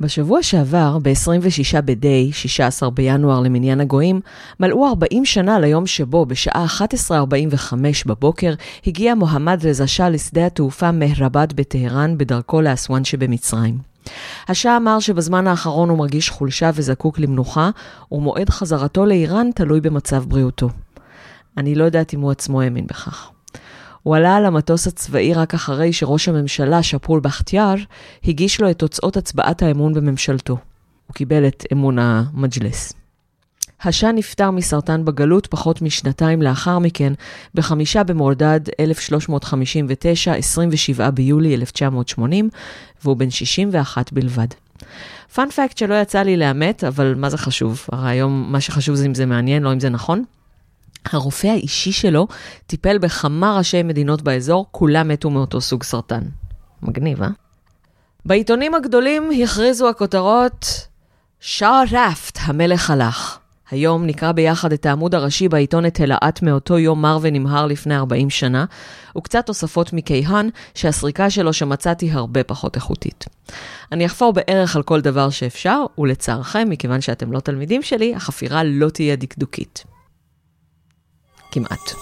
בשבוע שעבר, ב-26 בדי, 16 בינואר למניין הגויים, מלאו 40 שנה ליום שבו, בשעה 11:45 בבוקר, הגיע מוחמד רזה שאה לשדה התעופה מהרבד בטהרן בדרכו לאסואן שבמצרים. השאה אמר שבזמן האחרון הוא מרגיש חולשה וזקוק למנוחה, ומועד חזרתו לאיראן תלוי במצב בריאותו. אני לא יודעת אם הוא עצמו האמין בכך. הוא עלה על המטוס הצבאי רק אחרי שראש הממשלה, שפול בכתיאר, הגיש לו את תוצאות הצבעת האמון בממשלתו. הוא קיבל את אמון המג'לס. השאה נפטר מסרטן בגלות פחות משנתיים לאחר מכן, בחמישה במורדד 1359, 27 ביולי 1980, והוא בן 61 בלבד. פאנפקט שלא יצא לי לאמת, אבל מה זה חשוב? הרי היום מה שחשוב זה אם זה מעניין, לא אם זה נכון. הרופא האישי שלו טיפל בכמה ראשי מדינות באזור, כולם מתו מאותו סוג סרטן. מגניב, אה? בעיתונים הגדולים הכריזו הכותרות, שער רפט, המלך הלך. היום נקרא ביחד את העמוד הראשי בעיתון את הלהט מאותו יום מר ונמהר לפני 40 שנה, וקצת תוספות מכיהן, שהסריקה שלו שמצאתי הרבה פחות איכותית. אני אחפור בערך על כל דבר שאפשר, ולצערכם, מכיוון שאתם לא תלמידים שלי, החפירה לא תהיה דקדוקית. כמעט.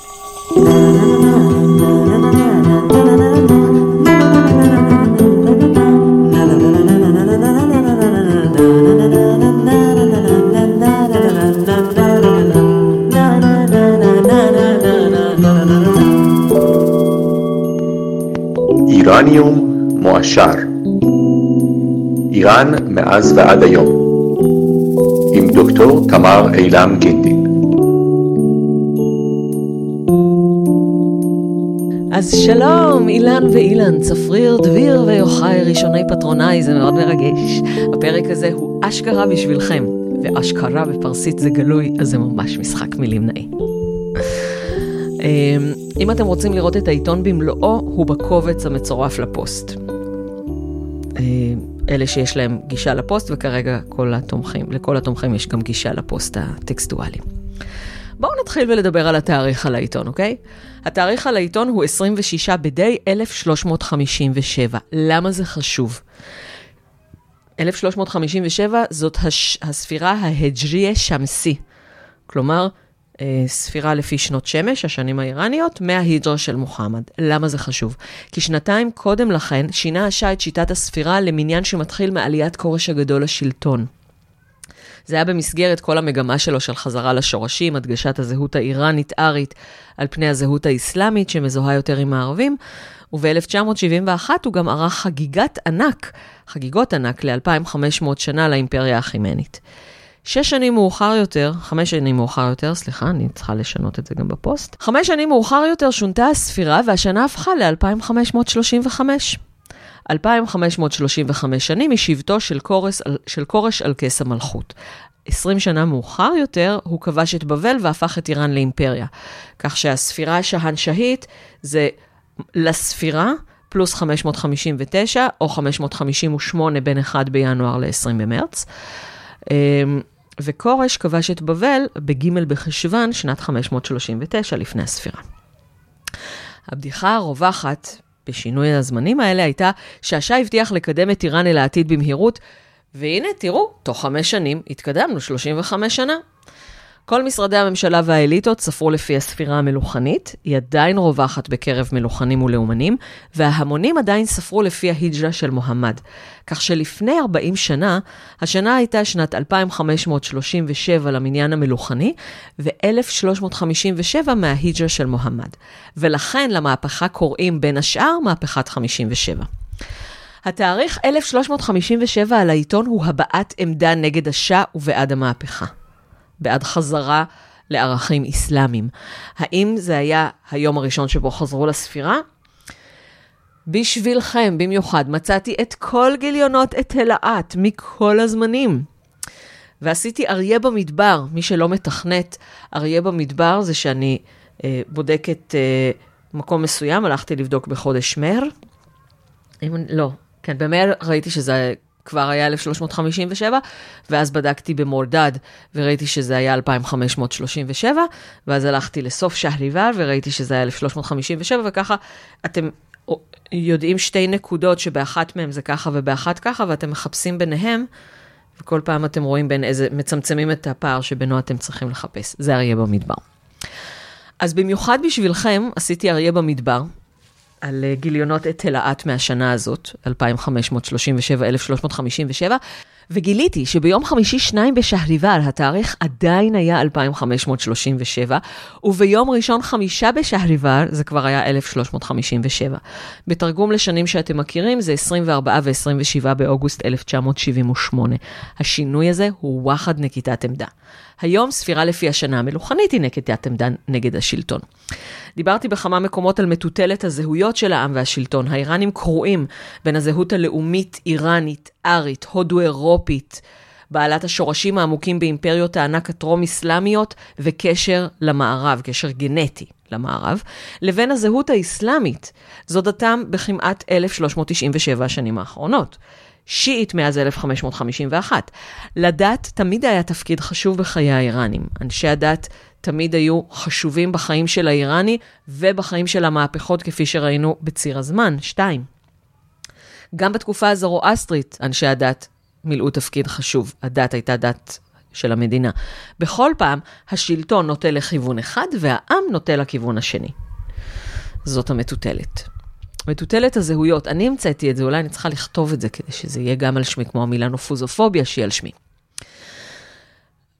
איראניום מועשר איראן מאז ועד היום עם דוקטור תמר אילם גינדין אז שלום, אילן ואילן, צפריר, דביר ויוחאי ראשוני פטרונאי, זה מאוד מרגש. הפרק הזה הוא אשכרה בשבילכם, ואשכרה בפרסית זה גלוי, אז זה ממש משחק מילים נאה. אמ, אם אתם רוצים לראות את העיתון במלואו, הוא בקובץ המצורף לפוסט. אמ, אלה שיש להם גישה לפוסט, וכרגע כל התומכים, לכל התומכים יש גם גישה לפוסט הטקסטואלי. נתחיל ולדבר על התאריך על העיתון, אוקיי? התאריך על העיתון הוא 26 בדי 1357. למה זה חשוב? 1357 זאת הש... הספירה ההג'ריה שמסי. כלומר, אה, ספירה לפי שנות שמש, השנים האיראניות, מההידרה של מוחמד. למה זה חשוב? כי שנתיים קודם לכן שינה השאה את שיטת הספירה למניין שמתחיל מעליית כורש הגדול לשלטון. זה היה במסגרת כל המגמה שלו של חזרה לשורשים, הדגשת הזהות האיראנית-ארית על פני הזהות האסלאמית שמזוהה יותר עם הערבים, וב-1971 הוא גם ערך חגיגת ענק, חגיגות ענק ל-2500 שנה לאימפריה החימנית. שש שנים מאוחר יותר, חמש שנים מאוחר יותר, סליחה, אני צריכה לשנות את זה גם בפוסט. חמש שנים מאוחר יותר שונתה הספירה והשנה הפכה ל-2535. 2,535 שנים משבטו של כורש, של כורש על כס המלכות. 20 שנה מאוחר יותר, הוא כבש את בבל והפך את איראן לאימפריה. כך שהספירה השהנשהית זה לספירה פלוס 559, או 558 בין 1 בינואר ל-20 במרץ. אמ, וכורש כבש את בבל בג' בחשוון, שנת 539 לפני הספירה. הבדיחה הרווחת בשינוי הזמנים האלה הייתה שהשאה הבטיח לקדם את איראן אל העתיד במהירות, והנה, תראו, תוך חמש שנים התקדמנו 35 שנה. כל משרדי הממשלה והאליטות ספרו לפי הספירה המלוכנית, היא עדיין רווחת בקרב מלוכנים ולאומנים, וההמונים עדיין ספרו לפי ההיג'רה של מוחמד. כך שלפני 40 שנה, השנה הייתה שנת 2537 למניין המלוכני, ו-1357 מההיג'רה של מוחמד. ולכן למהפכה קוראים בין השאר מהפכת 57. התאריך 1357 על העיתון הוא הבעת עמדה נגד השאה ובעד המהפכה. בעד חזרה לערכים אסלאמיים. האם זה היה היום הראשון שבו חזרו לספירה? בשבילכם במיוחד מצאתי את כל גיליונות את הלהט מכל הזמנים. ועשיתי אריה במדבר, מי שלא מתכנת, אריה במדבר זה שאני אה, בודקת אה, מקום מסוים, הלכתי לבדוק בחודש מר. אם, לא, כן, במר ראיתי שזה כבר היה 1357, ואז בדקתי במורדד וראיתי שזה היה 2537, ואז הלכתי לסוף שהריבר וראיתי שזה היה 1357, וככה אתם יודעים שתי נקודות שבאחת מהן זה ככה ובאחת ככה, ואתם מחפשים ביניהם, וכל פעם אתם רואים בין איזה, מצמצמים את הפער שבינו אתם צריכים לחפש. זה אריה במדבר. אז במיוחד בשבילכם עשיתי אריה במדבר, על אה, גיליונות את תלעת מהשנה הזאת, 2537-1357, וגיליתי שביום חמישי שניים בשהריבר, התאריך עדיין היה 2537, וביום ראשון חמישה בשהריבר, זה כבר היה 1357. בתרגום לשנים שאתם מכירים, זה 24 ו-27 באוגוסט 1978. השינוי הזה הוא וואחד נקיטת עמדה. היום ספירה לפי השנה המלוכנית היא נקיטת עמדה נגד השלטון. דיברתי בכמה מקומות על מטוטלת הזהויות של העם והשלטון. האיראנים קרועים בין הזהות הלאומית, איראנית, ארית, הודו-אירופית, בעלת השורשים העמוקים באימפריות הענק הטרום-אסלאמיות, וקשר למערב, קשר גנטי למערב, לבין הזהות האסלאמית, זו דתם בכמעט 1397 השנים האחרונות. שיעית מאז 1551. לדת תמיד היה תפקיד חשוב בחיי האיראנים. אנשי הדת תמיד היו חשובים בחיים של האיראני ובחיים של המהפכות, כפי שראינו בציר הזמן. שתיים, גם בתקופה הזרואסטרית, אנשי הדת מילאו תפקיד חשוב. הדת הייתה דת של המדינה. בכל פעם, השלטון נוטה לכיוון אחד והעם נוטה לכיוון השני. זאת המטוטלת. מטוטלת הזהויות, אני המצאתי את זה, אולי אני צריכה לכתוב את זה כדי שזה יהיה גם על שמי, כמו המילה נופוזופוביה שהיא על שמי.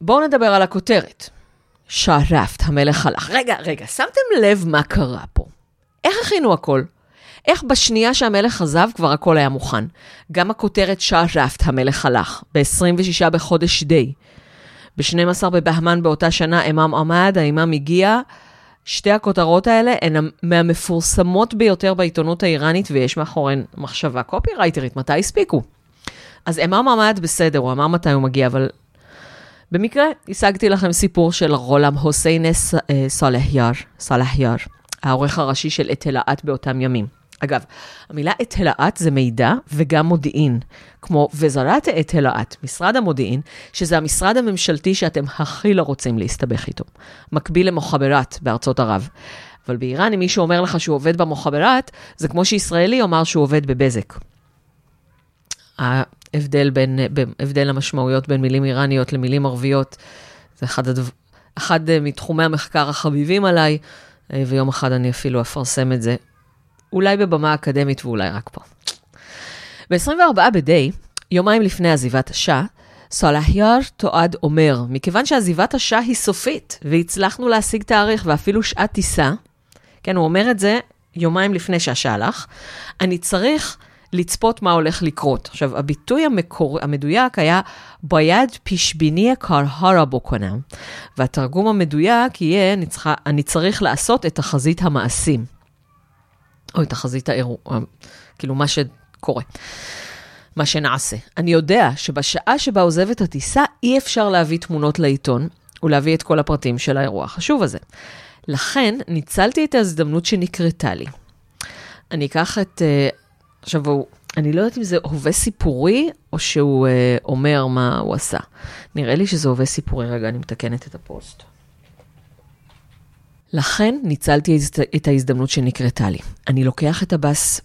בואו נדבר על הכותרת. שרפט, המלך הלך. רגע, רגע, שמתם לב מה קרה פה? איך הכינו הכל? איך בשנייה שהמלך עזב כבר הכל היה מוכן? גם הכותרת שרפט, המלך הלך, ב-26 בחודש די. ב-12 בבהמן באותה שנה, אימאם עמד, האימאם הגיע. שתי הכותרות האלה הן מהמפורסמות ביותר בעיתונות האיראנית, ויש מאחוריהן מחשבה קופירייטרית, מתי הספיקו? אז אימאם עמד בסדר, הוא אמר מתי הוא מגיע, אבל במקרה השגתי לכם סיפור של רולם הוסיינה אה, סלחייר, סלחייר, העורך הראשי של אתלעת באותם ימים. אגב, המילה אתלעת זה מידע וגם מודיעין, כמו וזרת אתלעת, משרד המודיעין, שזה המשרד הממשלתי שאתם הכי לא רוצים להסתבך איתו. מקביל למוחברת בארצות ערב. אבל באיראן, אם מישהו אומר לך שהוא עובד במוחברת, זה כמו שישראלי אומר שהוא עובד בבזק. ההבדל בין, הבדל המשמעויות בין מילים איראניות למילים ערביות, זה אחד, הדו, אחד מתחומי המחקר החביבים עליי, ויום אחד אני אפילו אפרסם את זה אולי בבמה אקדמית ואולי רק פה. ב-24 בדי, יומיים לפני עזיבת השאה, סלאחייר תועד אומר, מכיוון שעזיבת השאה היא סופית, והצלחנו להשיג תאריך ואפילו שעת טיסה, כן, הוא אומר את זה יומיים לפני שהשאה הלך, אני צריך לצפות מה הולך לקרות. עכשיו, הביטוי המקור... המדויק היה ביד פישביניה קרהרה בוקונה, והתרגום המדויק יהיה, אני, צריכה, אני צריך לעשות את תחזית המעשים. או את תחזית האירוע, כאילו מה שקורה, מה שנעשה. אני יודע שבשעה שבה עוזבת הטיסה, אי אפשר להביא תמונות לעיתון ולהביא את כל הפרטים של האירוע החשוב הזה. לכן, ניצלתי את ההזדמנות שנקרתה לי. אני אקח את... uh, עכשיו, אני לא יודעת אם זה הווה סיפורי, או שהוא אה, אומר מה הוא עשה. נראה לי שזה הווה סיפורי. רגע, אני מתקנת את הפוסט. לכן ניצלתי את ההזדמנות שנקרתה לי. אני לוקח את הבס,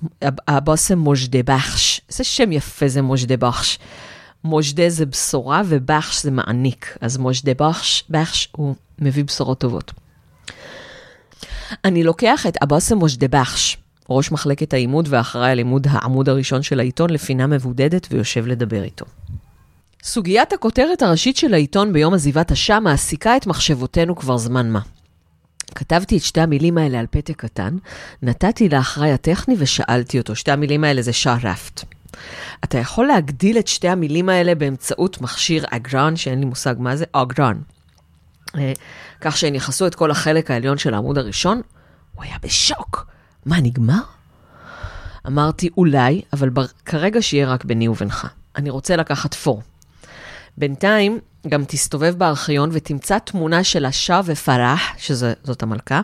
הבושם מוז'דה בחש. איזה שם יפה זה مژده‌بخش. مژده זה בשורה ו بخش זה מעניק. אז مژده‌بخش, بخش הוא מביא בשורות טובות. אני לוקח את הבושם מוז'דה בחש, ראש מחלקת העימוד ואחראי על עימוד העמוד הראשון של העיתון לפינה מבודדת ויושב לדבר איתו. סוגיית הכותרת הראשית של העיתון ביום עזיבת השעה מעסיקה את מחשבותינו כבר זמן מה. כתבתי את שתי המילים האלה על פתק קטן, נתתי לאחראי הטכני ושאלתי אותו, שתי המילים האלה זה שרפט. אתה יכול להגדיל את שתי המילים האלה באמצעות מכשיר אגרן, שאין לי מושג מה זה, אגרן. אה, כך שהם יכסו את כל החלק העליון של העמוד הראשון, הוא היה בשוק. מה, נגמר? אמרתי, אולי, אבל כרגע שיהיה רק ביני ובינך. אני רוצה לקחת פור. בינתיים, גם תסתובב בארכיון ותמצא תמונה של השאה ופרח, שזאת המלכה,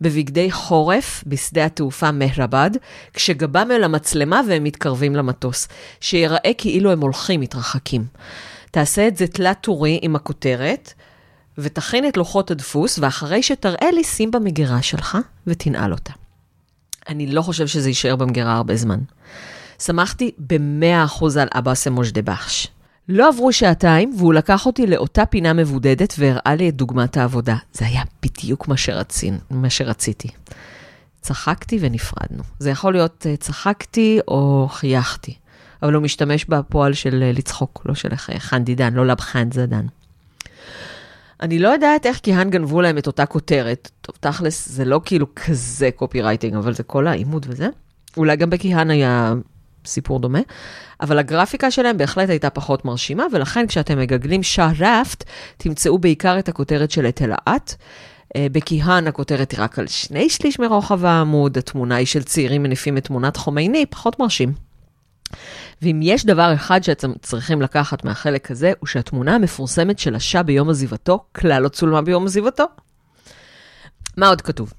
בבגדי חורף בשדה התעופה מהרבד, כשגבם אל המצלמה והם מתקרבים למטוס, שיראה כאילו הם הולכים, מתרחקים. תעשה את זה תלת טורי עם הכותרת, ותכין את לוחות הדפוס, ואחרי שתראה לי, שים במגירה שלך ותנעל אותה. אני לא חושב שזה יישאר במגירה הרבה זמן. שמחתי ב-100% על אבאסה מוז'דבש. לא עברו שעתיים, והוא לקח אותי לאותה פינה מבודדת והראה לי את דוגמת העבודה. זה היה בדיוק מה, שרצין, מה שרציתי. צחקתי ונפרדנו. זה יכול להיות אה, צחקתי או חייכתי, אבל הוא משתמש בפועל של אה, לצחוק, לא של חנדידן, לא לבחן זדן. אני לא יודעת איך כיהן גנבו להם את אותה כותרת. טוב, תכלס, זה לא כאילו כזה קופי רייטינג, אבל זה כל העימות וזה. אולי גם בכיהן היה סיפור דומה, אבל הגרפיקה שלהם בהחלט הייתה פחות מרשימה, ולכן כשאתם מגגלים שרפט, תמצאו בעיקר את הכותרת של את אלעט. אה, בכיהן הכותרת היא רק על שני שליש מרוחב העמוד, התמונה היא של צעירים מניפים את תמונת חומייני, פחות מרשים. ואם יש דבר אחד שאתם צריכים לקחת מהחלק הזה, הוא שהתמונה המפורסמת של השאה ביום עזיבתו כלל לא צולמה ביום עזיבתו. מה עוד כתוב?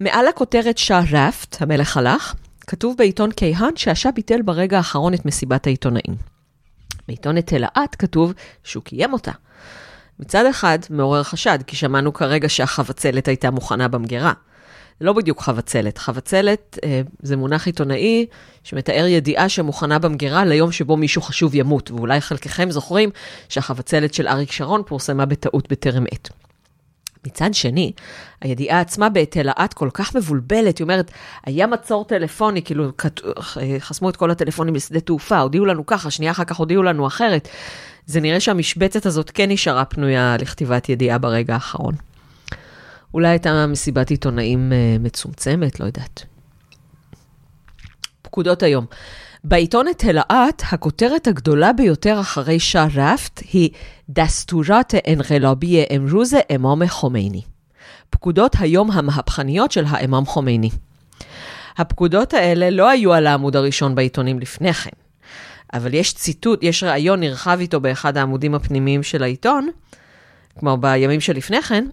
מעל הכותרת שאה רפט, המלך הלך, כתוב בעיתון כיהן שהשאה ביטל ברגע האחרון את מסיבת העיתונאים. בעיתון את אלעט כתוב שהוא קיים אותה. מצד אחד, מעורר חשד, כי שמענו כרגע שהחבצלת הייתה מוכנה במגירה. לא בדיוק חבצלת. חבצלת אה, זה מונח עיתונאי שמתאר ידיעה שמוכנה במגירה ליום שבו מישהו חשוב ימות, ואולי חלקכם זוכרים שהחבצלת של אריק שרון פורסמה בטעות בטרם עת. מצד שני, הידיעה עצמה בהיטלעת כל כך מבולבלת, היא אומרת, היה מצור טלפוני, כאילו חסמו את כל הטלפונים לשדה תעופה, הודיעו לנו ככה, שנייה אחר כך הודיעו לנו אחרת. זה נראה שהמשבצת הזאת כן נשארה פנויה לכתיבת ידיעה ברגע האחרון. אולי הייתה מסיבת עיתונאים uh, מצומצמת, לא יודעת. פקודות היום. בעיתון הלאט, הכותרת הגדולה ביותר אחרי שאה רפט היא דסטורת אנרלוביה אמרוזה אמום חומייני. פקודות היום המהפכניות של האמום חומייני. הפקודות האלה לא היו על העמוד הראשון בעיתונים לפני כן, אבל יש ציטוט, יש ראיון נרחב איתו באחד העמודים הפנימיים של העיתון, כלומר בימים שלפני כן,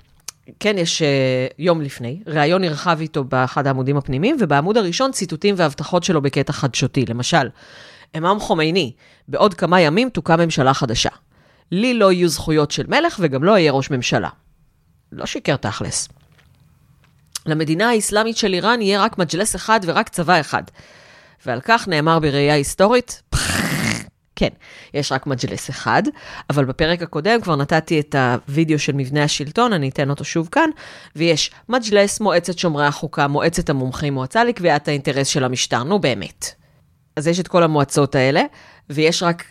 כן, יש uh, יום לפני, ראיון נרחב איתו באחד העמודים הפנימיים, ובעמוד הראשון ציטוטים והבטחות שלו בקטע חדשותי. למשל, אמם חומייני, בעוד כמה ימים תוקם ממשלה חדשה. לי לא יהיו זכויות של מלך וגם לא יהיה ראש ממשלה. לא שיקר תכלס. למדינה האסלאמית של איראן יהיה רק מג'לס אחד ורק צבא אחד. ועל כך נאמר בראייה היסטורית, כן, יש רק מג'לס אחד, אבל בפרק הקודם כבר נתתי את הוידאו של מבנה השלטון, אני אתן אותו שוב כאן, ויש מג'לס, מועצת שומרי החוקה, מועצת המומחים, מועצה לקביעת האינטרס של המשטר, נו באמת. אז יש את כל המועצות האלה, ויש רק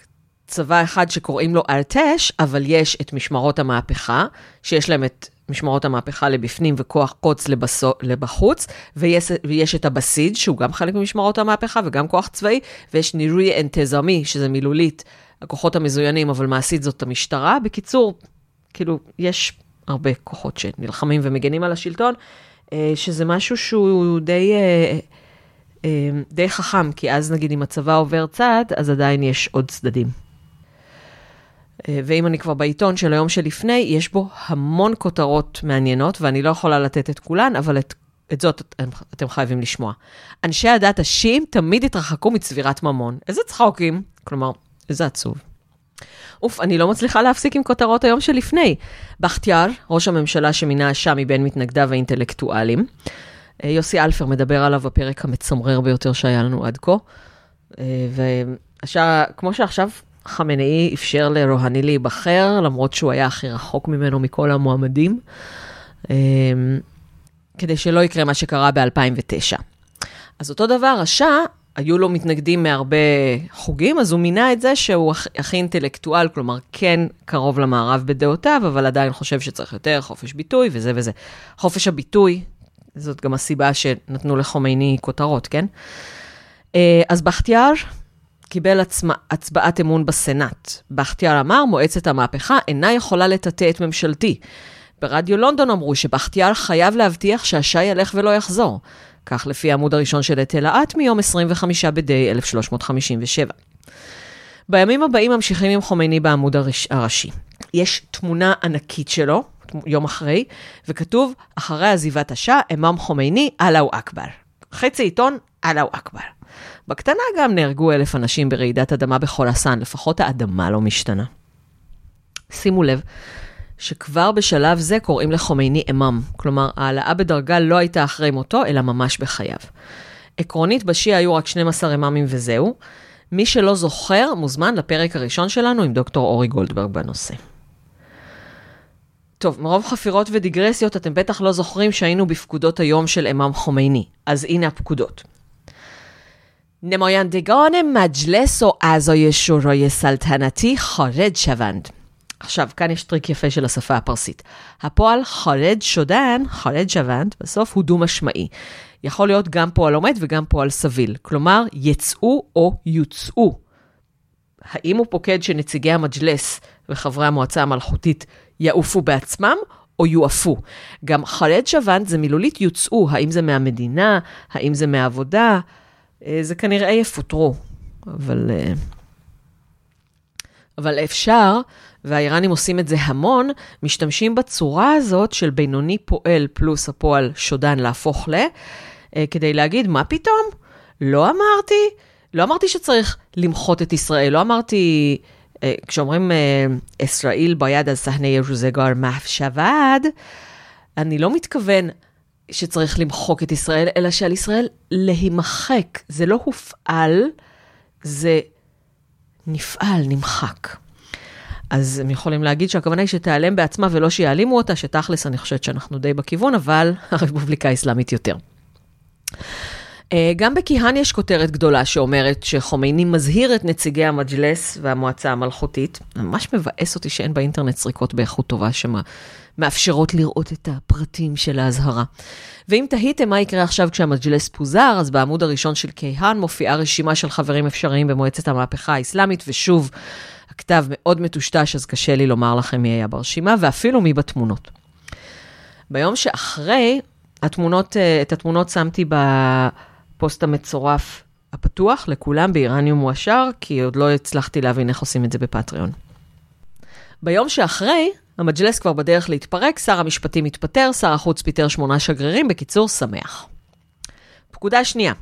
צבא אחד שקוראים לו ארטש, אבל יש את משמרות המהפכה, שיש להם את משמרות המהפכה לבפנים וכוח קוץ לבסו, לבחוץ, ויש, ויש את הבסיד, שהוא גם חלק ממשמרות המהפכה וגם כוח צבאי, ויש נירוי אנטזמי, שזה מילולית הכוחות המזוינים, אבל מעשית זאת המשטרה. בקיצור, כאילו, יש הרבה כוחות שנלחמים ומגנים על השלטון, אה, שזה משהו שהוא די... אה, אה, די חכם, כי אז נגיד אם הצבא עובר צד, אז עדיין יש עוד צדדים. אה, ואם אני כבר בעיתון של היום שלפני, יש בו המון כותרות מעניינות, ואני לא יכולה לתת את כולן, אבל את, את זאת אתם, חייבים לשמוע. אנשי הדת השיעים תמיד התרחקו מצבירת ממון. איזה צחוקים, כלומר, איזה עצוב. אוף, אני לא מצליחה להפסיק עם כותרות היום שלפני. בכתיאר, ראש הממשלה שמינה אשם מבין מתנגדיו האינטלקטואלים. אה, יוסי אלפר מדבר עליו בפרק המצמרר ביותר שהיה לנו עד כה. אה, והשאר, כמו שעכשיו חמינאי אפשר לרוהני להיבחר, למרות שהוא היה הכי רחוק ממנו מכל המועמדים, אמ, כדי שלא יקרה מה שקרה ב-2009. אז אותו דבר, השאה, היו לו מתנגדים מהרבה חוגים, אז הוא מינה את זה שהוא הכי אינטלקטואל, כלומר, כן קרוב למערב בדעותיו, אבל עדיין חושב שצריך יותר חופש ביטוי וזה וזה. חופש הביטוי, זאת גם הסיבה שנתנו לחומייני כותרות, כן? אה, אז בכתיאר קיבל הצבעת אמון בסנאט. בכתיאר אמר, מועצת המהפכה אינה יכולה לטאטא את ממשלתי. ברדיו לונדון אמרו שבכתיאר חייב להבטיח שהשי ילך ולא יחזור. כך לפי העמוד הראשון של את אלעט מיום 25 בדי 1357. בימים הבאים ממשיכים עם חומייני בעמוד הראש, הראשי. יש תמונה ענקית שלו, יום אחרי, וכתוב, אחרי עזיבת השאה, אמם חומייני, אללהו אכבר. חצי עיתון, אללהו אכבר. בקטנה גם נהרגו אלף אנשים ברעידת אדמה בחולסן, לפחות האדמה לא משתנה. שימו לב שכבר בשלב זה קוראים לחומייני אמם, כלומר העלאה בדרגה לא הייתה אחרי מותו, אלא ממש בחייו. עקרונית, בשיעה היו רק 12 אימאמים וזהו. מי שלא זוכר, מוזמן לפרק הראשון שלנו עם דוקטור אורי גולדברג בנושא. טוב, מרוב חפירות ודיגרסיות, אתם בטח לא זוכרים שהיינו בפקודות היום של אמאם חומייני. אז הנה הפקודות. نمایندگان مجلس و اعضای شورای سلطنتی خارج شوند. עכשיו, כאן יש טריק יפה של השפה הפרסית. הפועל חרד שודן, חרד שוונד, בסוף הוא דו-משמעי. יכול להיות גם פועל עומד וגם פועל סביל. כלומר, יצאו או יוצאו. האם הוא פוקד שנציגי המג'לס וחברי המועצה המלכותית יעופו בעצמם, או יועפו. גם חרד שוונד זה מילולית יוצאו, האם זה מהמדינה, האם זה מהעבודה, זה כנראה יפוטרו, אבל... אה, אבל אפשר, והאיראנים עושים את זה המון, משתמשים בצורה הזאת של בינוני פועל פלוס הפועל שודן להפוך ל, אה, כדי להגיד, מה פתאום? לא אמרתי, לא אמרתי שצריך למחות את ישראל, לא אמרתי, כשאומרים ישראל ביד אז סהנה ירוזגר מהפשבד, אני לא מתכוון, שצריך למחוק את ישראל, אלא שעל ישראל להימחק. זה לא הופעל, זה נפעל, נמחק. אז הם יכולים להגיד שהכוונה היא שתיעלם בעצמה ולא שיעלימו אותה, שתכלס אני חושבת שאנחנו די בכיוון, אבל הרפובליקה האסלאמית יותר. אה, גם בכיהן יש כותרת גדולה שאומרת שחומייני מזהיר את נציגי המג'לס והמועצה המלכותית. ממש מבאס אותי שאין באינטרנט סריקות באיכות טובה שמאפשרות לראות את הפרטים של האזהרה. ואם תהיתם מה יקרה עכשיו כשהמג'לס פוזר, אז בעמוד הראשון של כיהן מופיעה רשימה של חברים אפשריים במועצת המהפכה האסלאמית, ושוב, הכתב מאוד מטושטש, אז קשה לי לומר לכם מי היה ברשימה, ואפילו מי בתמונות. ביום שאחרי, התמונות, אה, את התמונות שמתי ב... הפוסט המצורף הפתוח לכולם באיראניום מועשר, כי עוד לא הצלחתי להבין איך עושים את זה בפטריון. ביום שאחרי, המג'לס כבר בדרך להתפרק, שר המשפטים התפטר, שר החוץ פיטר שמונה שגרירים, בקיצור, שמח. פקודה שנייה,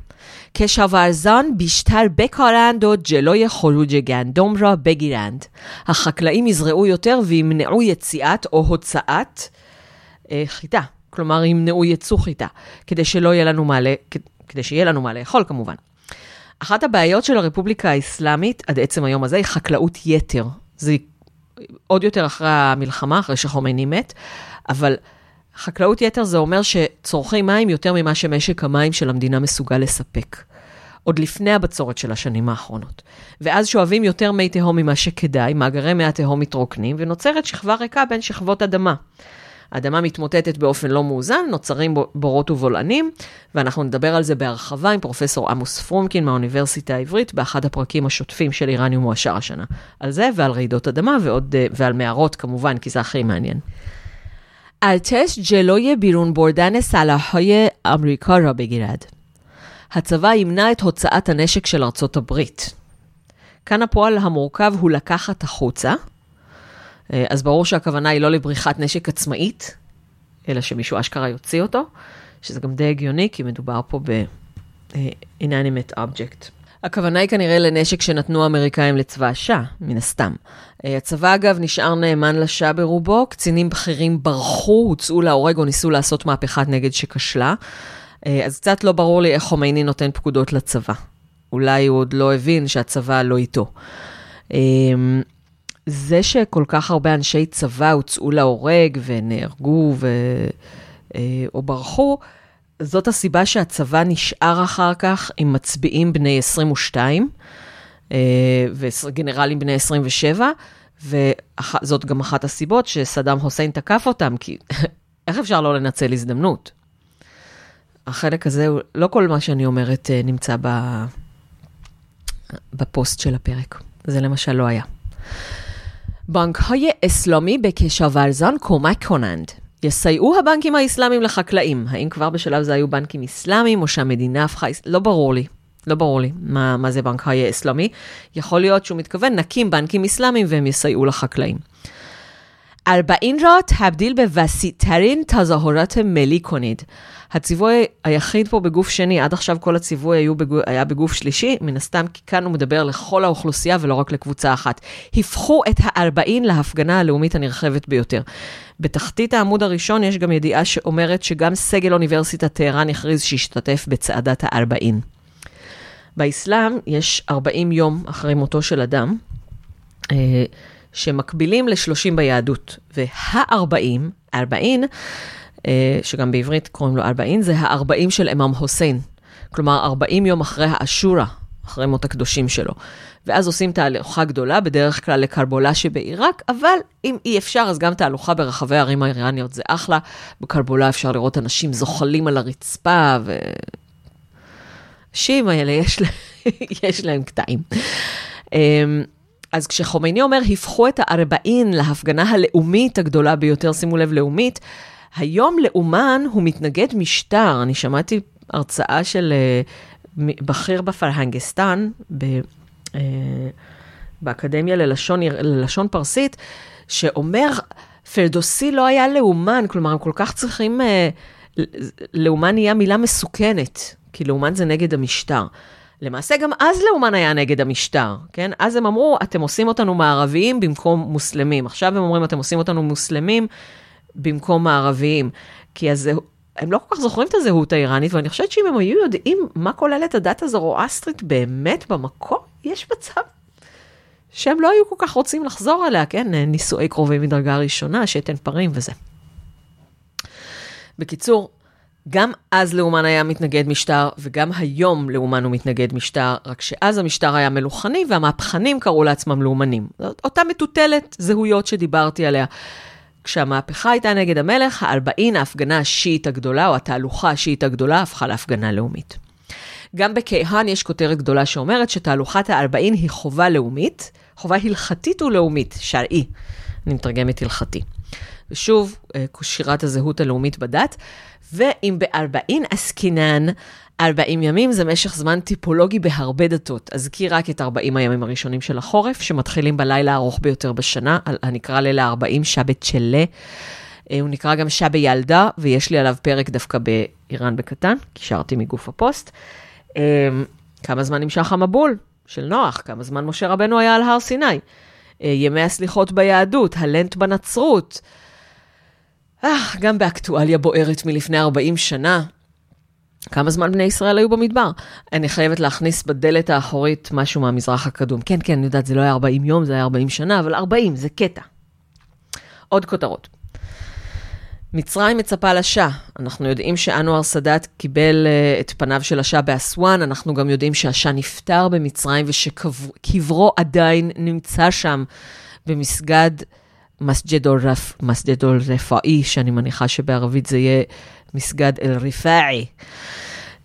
کشاورزان بیشتر بکارند و جلوی خروج گندم را بگیرند. החקלאים יזרעו יותר וימנעו יציאת או הוצאת אה, חיטה, כלומר ימנעו יצוא חיטה, כדי שלא יהיה לנו מעלה, כדי שיהיה לנו מה לאכול כמובן. אחת הבעיות של הרפובליקה האסלאמית עד עצם היום הזה היא חקלאות יתר. זה עוד יותר אחרי המלחמה, אחרי שחומייני מת, אבל חקלאות יתר זה אומר שצורכי מים יותר ממה שמשק המים של המדינה מסוגל לספק. עוד לפני הבצורת של השנים האחרונות. ואז שואבים יותר מי תהום ממה שכדאי, מאגרי מי התהום מתרוקנים, ונוצרת שכבה ריקה בין שכבות אדמה. האדמה מתמוטטת באופן לא מאוזן, נוצרים בורות ובולענים, ואנחנו נדבר על זה בהרחבה עם פרופסור עמוס פרומקין מהאוניברסיטה העברית, באחד הפרקים השוטפים של איראניום מועשר השנה. על זה ועל רעידות אדמה ועוד, אה, ועל מערות כמובן, כי זה הכי מעניין. ارتش جلوی بیرون بردن سلاحهای אמריקה را בגירד. הצבא ימנע את הוצאת הנשק של ארצות הברית. כאן הפועל המורכב הוא לקחת החוצה, אה, אז ברור שהכוונה היא לא לבריחת נשק עצמאית, אלא שמישהו אשכרה יוציא אותו, שזה גם די הגיוני, כי מדובר פה ב-inanimate object. הכוונה היא כנראה לנשק שנתנו האמריקאים לצבא השאה, מן הסתם. אה, הצבא, אגב, נשאר נאמן לשאה ברובו, קצינים בכירים ברחו, הוצאו להורג או ניסו לעשות מהפכת נגד שכשלה. אה, אז קצת לא ברור לי איך חומייני נותן פקודות לצבא. אולי הוא עוד לא הבין שהצבא לא איתו. זה שכל כך הרבה אנשי צבא הוצאו להורג ונהרגו ו... אה, או ברחו, זאת הסיבה שהצבא נשאר אחר כך עם מצביעים בני 22 אה, וגנרלים בני 27, וזאת גם אחת הסיבות שסדאם חוסיין תקף אותם, כי איך אפשר לא לנצל הזדמנות? החלק הזה, לא כל מה שאני אומרת אה, נמצא בפוסט של הפרק. זה למשל לא היה. בנק های اسلامی به کشاورزان کمک کنند. יסייעו הבנקים האסלאמיים לחקלאים. האם כבר בשלב זה היו בנקים אסלאמיים, או שהמדינה הפכה... לא ברור לי. לא ברור לי מה, מה זה בנק חיי אסלאמי. יכול להיות שהוא מתכוון, נקים בנקים אסלאמיים והם יסייעו לחקלאים. ארבעין را تبدیل به وسیعترین تظاهرات ملی کنید. הציווי היחיד פה בגוף שני, עד עכשיו כל הציווי היו בגוף, היה בגוף שלישי, מן הסתם כי כאן הוא מדבר לכל האוכלוסייה ולא רק לקבוצה אחת. הפכו את הארבעין להפגנה הלאומית הנרחבת ביותר. בתחתית העמוד הראשון יש גם ידיעה שאומרת שגם סגל אוניברסיטת טהרן הכריז שהשתתף בצעדת הארבעין. באסלאם יש 40 יום אחרי מותו של אדם, אה, שמקבילים ל-30 ביהדות, וה-40, 40, אה, שגם בעברית קוראים לו 40, זה ה-40 של אמם חוסיין. כלומר, 40 יום אחרי האשורה, אחרי מות הקדושים שלו. ואז עושים תהלוכה גדולה, בדרך כלל לקרבולה שבעיראק, אבל אם אי אפשר, אז גם תהלוכה ברחבי הערים האיראניות זה אחלה. בקרבולה אפשר לראות אנשים זוחלים על הרצפה, ו... הנשים האלה, יש, לה, יש להם קטעים. אמ, אז כשחומייני אומר, הפכו את הארבעין להפגנה הלאומית הגדולה ביותר, שימו לב, לאומית, היום לאומן הוא מתנגד משטר. אני שמעתי הרצאה של uh, בכיר בפרהנגסטן, ב, uh, באקדמיה ללשון, ללשון פרסית, שאומר, פרדוסי לא היה לאומן, כלומר, הם כל כך צריכים, uh, לאומן נהיה מילה מסוכנת. כי לאומן זה נגד המשטר. למעשה גם אז לאומן היה נגד המשטר, כן? אז הם אמרו, אתם עושים אותנו מערביים במקום מוסלמים. עכשיו הם אומרים, אתם עושים אותנו מוסלמים במקום מערביים. כי אז הם לא כל כך זוכרים את הזהות האיראנית, ואני חושבת שאם הם היו יודעים מה כוללת הדת הזרואסטרית באמת במקור, יש מצב שהם לא היו כל כך רוצים לחזור אליה, כן? נישואי קרובים מדרגה ראשונה, שתן פרים וזה. בקיצור, גם אז לאומן היה מתנגד משטר, וגם היום לאומן הוא מתנגד משטר, רק שאז המשטר היה מלוכני, והמהפכנים קראו לעצמם לאומנים. זאת אותה מטוטלת זהויות שדיברתי עליה. כשהמהפכה הייתה נגד המלך, האלבעין, ההפגנה השיעית הגדולה, או התהלוכה השיעית הגדולה, הפכה להפגנה לאומית. גם בקייהן יש כותרת גדולה שאומרת שתהלוכת האלבעין היא חובה לאומית, חובה הלכתית ולאומית, שרעי. אני מתרגמת הלכתי. ושוב, אה, שירת הזהות הלאומית בדת. ואם בארבעין עסקינן, 40 ימים זה משך זמן טיפולוגי בהרבה דתות. אזכיר רק את 40 הימים הראשונים של החורף, שמתחילים בלילה הארוך ביותר בשנה, הנקרא ליל ה-40, שבת צ'לה. אה, הוא נקרא גם שבה ילדה, ויש לי עליו פרק דווקא באיראן בקטן, קישרתי מגוף הפוסט. אה, כמה זמן נמשך המבול של נוח, כמה זמן משה רבנו היה על הר סיני. אה, ימי הסליחות ביהדות, הלנט בנצרות. אה, גם באקטואליה בוערת מלפני 40 שנה. כמה זמן בני ישראל היו במדבר? אני חייבת להכניס בדלת האחורית משהו מהמזרח הקדום. כן, כן, אני יודעת, זה לא היה 40 יום, זה היה 40 שנה, אבל 40, זה קטע. עוד כותרות. מצרים מצפה לשאה. אנחנו יודעים שאנואר סאדאת קיבל uh, את פניו של השאה באסואן, אנחנו גם יודעים שהשאה נפטר במצרים ושקברו עדיין נמצא שם במסגד מסג'ד אל-רפאי, שאני מניחה שבערבית זה יהיה מסגד אל-רפאי.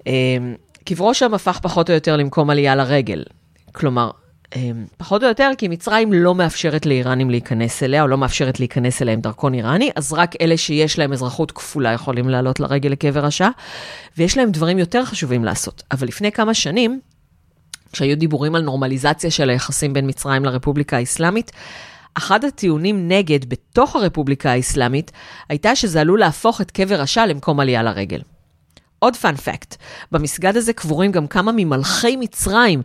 אמ, קברו שם הפך פחות או יותר למקום עלייה לרגל. כלומר, אמ, פחות או יותר כי מצרים לא מאפשרת לאיראנים להיכנס אליה, או לא מאפשרת להיכנס אליה עם דרכון איראני, אז רק אלה שיש להם אזרחות כפולה יכולים לעלות לרגל לקבר השעה, ויש להם דברים יותר חשובים לעשות. אבל לפני כמה שנים, כשהיו דיבורים על נורמליזציה של היחסים בין מצרים לרפובליקה האסלאמית, אחד הטיעונים נגד בתוך הרפובליקה האסלאמית הייתה שזה עלול להפוך את קבר השאה למקום עלייה לרגל. עוד פאנ פקט, במסגד הזה קבורים גם כמה ממלכי מצרים.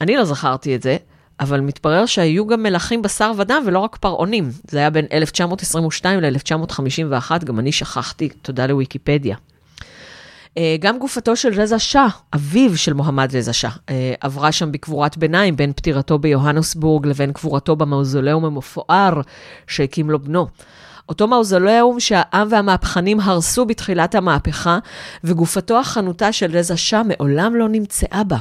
אני לא זכרתי את זה, אבל מתברר שהיו גם מלכים בשר ודם ולא רק פרעונים. זה היה בין 1922 ל-1951, גם אני שכחתי, תודה לוויקיפדיה. אה, גם גופתו של רזה שאה, אביו של מוחמד רזה שאה, אה, עברה שם בקבורת ביניים בין פטירתו ביוהנסבורג לבין קבורתו במאוזוליאום המפואר שהקים לו בנו. אותו מאוזוליאום שהעם והמהפכנים הרסו בתחילת המהפכה, וגופתו החנותה של רזה שאה מעולם לא נמצאה בה.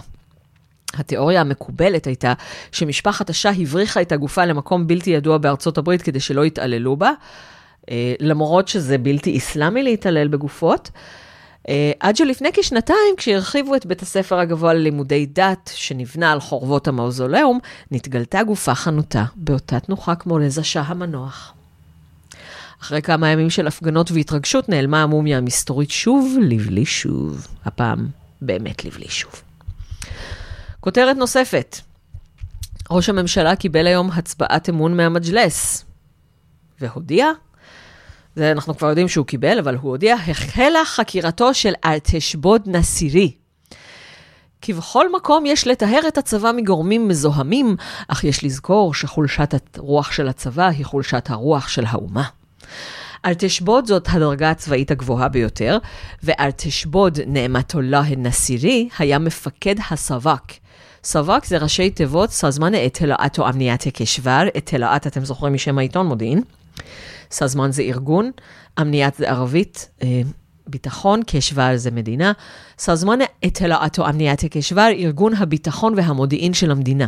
התיאוריה המקובלת הייתה שמשפחת השאה הבריחה את הגופה למקום בלתי ידוע בארצות הברית כדי שלא יתעללו בה, אה, למרות שזה בלתי אסלאמי להתעלל בגופות. אה, עד שלפני כשנתיים, כשהרחיבו את בית הספר הגבוה ללימודי דת, שנבנה על חורבות המאוזוליאום, נתגלתה גופה חנותה באותה תנוחה כמו לזשה המנוח. אחרי כמה ימים של הפגנות והתרגשות, נעלמה המומיה המסתורית שוב לבלי שוב. הפעם באמת לבלי שוב. כותרת נוספת, ראש הממשלה קיבל היום הצבעת אמון מהמג'לס, והודיע זה אנחנו כבר יודעים שהוא קיבל, אבל הוא הודיע, החלה חקירתו של ארתשבוד נסירי. כבכל מקום יש לטהר את הצבא מגורמים מזוהמים, אך יש לזכור שחולשת הרוח של הצבא היא חולשת הרוח של האומה. ארתשבוד זאת הדרגה הצבאית הגבוהה ביותר, וארתשבוד נעמתולlah א-נסירי היה מפקד הסב"כ. סב"כ זה ראשי תיבות סזמן אתלעת או אמניית הקשבר, אתלעת אתם זוכרים משם העיתון מודיעין. סזמן זה ארגון, אמניית זה ערבית, אה, ביטחון, קשבר זה מדינה. סזמן אתלעת או אמניית הקשבר, ארגון הביטחון והמודיעין של המדינה.